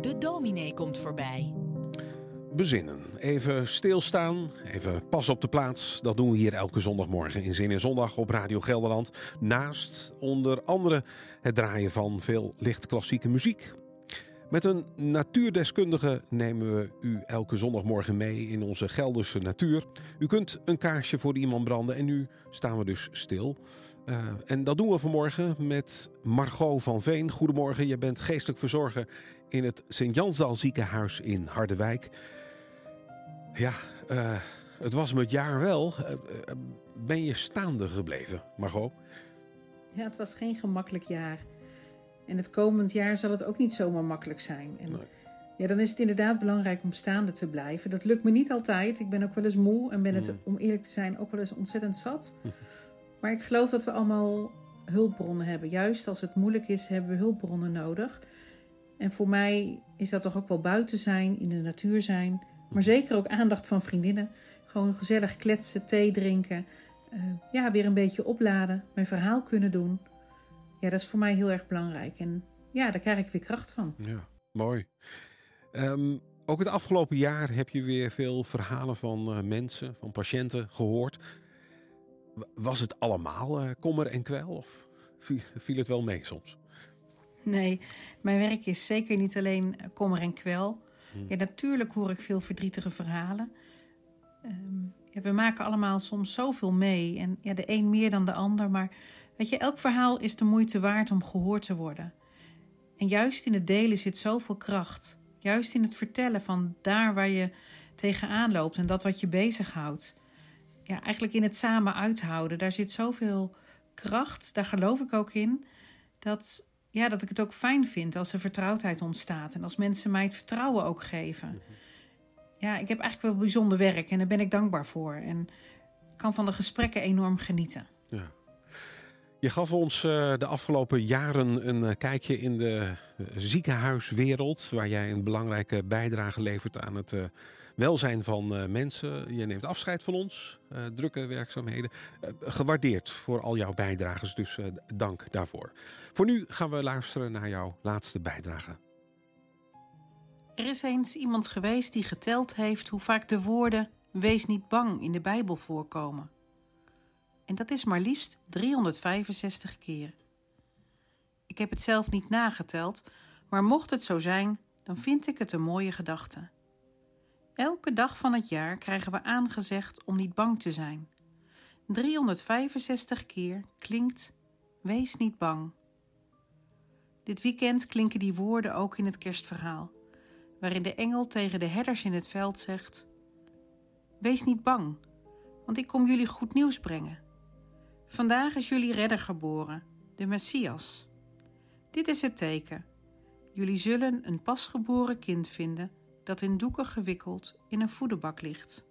De dominee komt voorbij. Bezinnen, even stilstaan, even pas op de plaats. Dat doen we hier elke zondagmorgen in Zin in Zondag op Radio Gelderland. Naast onder andere het draaien van veel licht klassieke muziek. Met een natuurdeskundige nemen we u elke zondagmorgen mee in onze Gelderse natuur. U kunt een kaarsje voor iemand branden en nu staan we dus stil. Uh, en dat doen we vanmorgen met Margot van Veen. Goedemorgen, je bent geestelijk verzorger in het Sint-Jansdal ziekenhuis in Harderwijk. Ja, uh, het was met jaar wel. Uh, ben je staande gebleven, Margot? Ja, het was geen gemakkelijk jaar. En het komend jaar zal het ook niet zomaar makkelijk zijn. En Nee. ja, dan is het inderdaad belangrijk om staande te blijven. Dat lukt me niet altijd. Ik ben ook wel eens moe en ben het, Mm. om eerlijk te zijn, ook wel eens ontzettend zat. Maar ik geloof dat we allemaal hulpbronnen hebben. Juist als het moeilijk is, hebben we hulpbronnen nodig. En voor mij is dat toch ook wel buiten zijn, in de natuur zijn. Maar zeker ook aandacht van vriendinnen. Gewoon gezellig kletsen, thee drinken. Eh, ja, weer een beetje opladen. Mijn verhaal kunnen doen. Ja, dat is voor mij heel erg belangrijk. En ja, daar krijg ik weer kracht van. Ja, mooi. Ehm, ook het afgelopen jaar heb je weer veel verhalen van eh, mensen, van patiënten gehoord. Was het allemaal eh, kommer en kwel of vie- viel het wel mee soms? Nee, mijn werk is zeker niet alleen kommer en kwel. Hmm. Ja, natuurlijk hoor ik veel verdrietige verhalen. Ehm, ja, we maken allemaal soms zoveel mee. En ja, de een meer dan de ander. Maar weet je, elk verhaal is de moeite waard om gehoord te worden. En juist in het delen zit zoveel kracht. Juist in het vertellen van daar waar je tegenaan loopt en dat wat je bezighoudt. Ja, eigenlijk in het samen uithouden. Daar zit zoveel kracht. Daar geloof ik ook in. Dat, ja, dat ik het ook fijn vind als er vertrouwdheid ontstaat. En als mensen mij het vertrouwen ook geven. Ja, ik heb eigenlijk wel bijzonder werk en daar ben ik dankbaar voor. En kan van de gesprekken enorm genieten. Ja. Je gaf ons eh, de afgelopen jaren een eh, kijkje in de eh, ziekenhuiswereld, waar jij een belangrijke bijdrage levert aan het welzijn van mensen. Je neemt afscheid van ons, drukke werkzaamheden. Gewaardeerd voor al jouw bijdrages, dus dank daarvoor. Voor nu gaan we luisteren naar jouw laatste bijdrage. Er is eens iemand geweest die geteld heeft hoe vaak de woorden wees niet bang in de Bijbel voorkomen. En dat is maar liefst 365 keer. Ik heb het zelf niet nageteld, maar mocht het zo zijn, dan vind ik het een mooie gedachte. Elke dag van het jaar krijgen we aangezegd om niet bang te zijn. 365 keer klinkt wees niet bang. Dit weekend klinken die woorden ook in het kerstverhaal waarin de engel tegen de herders in het veld zegt: Wees niet bang, want ik kom jullie goed nieuws brengen. Vandaag is jullie redder geboren, de Messias. Dit is het teken. Jullie zullen een pasgeboren kind vinden dat in doeken gewikkeld in een voederbak ligt.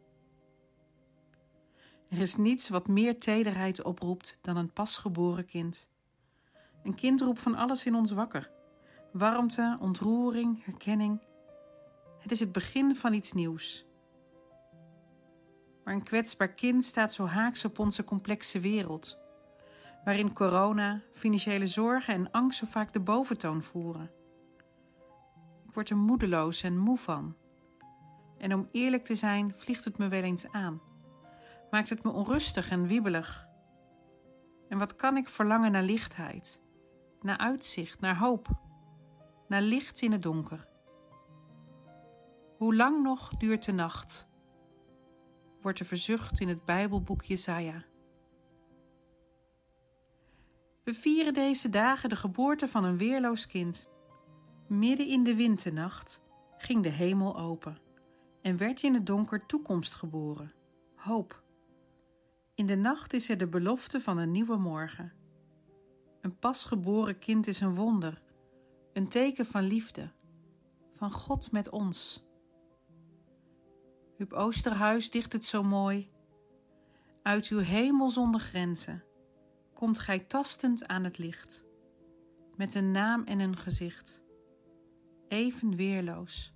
Er is niets wat meer tederheid oproept dan een pasgeboren kind. Een kind roept van alles in ons wakker: warmte, ontroering, herkenning. Het is het begin van iets nieuws. Maar een kwetsbaar kind staat zo haaks op onze complexe wereld, waarin corona, financiële zorgen en angst zo vaak de boventoon voeren. Ik word er moedeloos en moe van. En om eerlijk te zijn, vliegt het me wel eens aan. Maakt het me onrustig en wiebelig. En wat kan ik verlangen naar lichtheid, naar uitzicht, naar hoop, naar licht in het donker. Hoe lang nog duurt de nacht? Wordt er verzucht in het Bijbelboek Jesaja. We vieren deze dagen de geboorte van een weerloos kind. Midden in de winternacht ging de hemel open en werd in het donker toekomst geboren, hoop. In de nacht is er de belofte van een nieuwe morgen. Een pasgeboren kind is een wonder, een teken van liefde, van God met ons. Huub Oosterhuis dicht het zo mooi. Uit uw hemel zonder grenzen komt gij tastend aan het licht, met een naam en een gezicht, even weerloos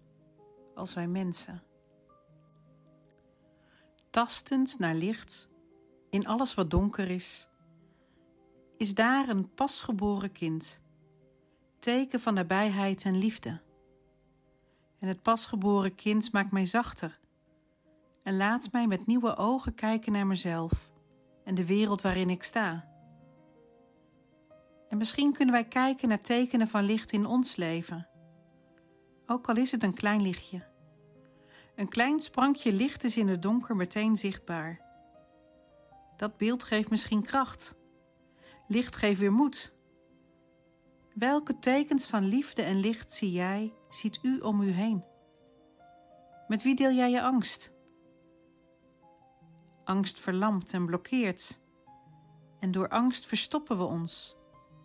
als wij mensen. Tastend naar licht, in alles wat donker is, is daar een pasgeboren kind, teken van nabijheid en liefde. En het pasgeboren kind maakt mij zachter en laat mij met nieuwe ogen kijken naar mezelf en de wereld waarin ik sta. En misschien kunnen wij kijken naar tekenen van licht in ons leven, ook al is het een klein lichtje. Een klein sprankje licht is in het donker meteen zichtbaar. Dat beeld geeft misschien kracht. Licht geeft weer moed. Welke tekens van liefde en licht zie jij, ziet u om u heen? Met wie deel jij je angst? Angst verlamt en blokkeert. En door angst verstoppen we ons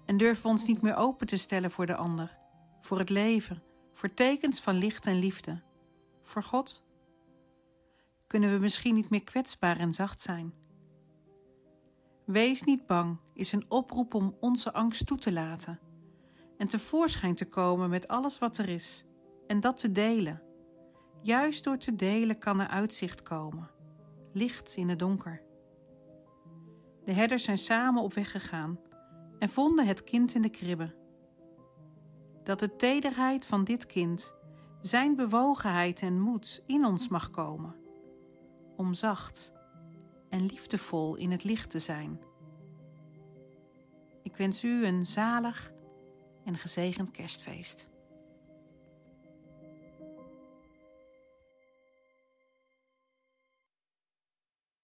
en durven we ons niet meer open te stellen voor de ander, voor het leven, voor tekens van licht en liefde, voor God. Kunnen we misschien niet meer kwetsbaar en zacht zijn? Wees niet bang is een oproep om onze angst toe te laten en tevoorschijn te komen met alles wat er is en dat te delen. Juist door te delen kan er uitzicht komen, licht in het donker. De herders zijn samen op weg gegaan en vonden het kind in de kribbe. Dat de tederheid van dit kind, zijn bewogenheid en moed in ons mag komen, om zacht en liefdevol in het licht te zijn. Ik wens u een zalig en gezegend kerstfeest.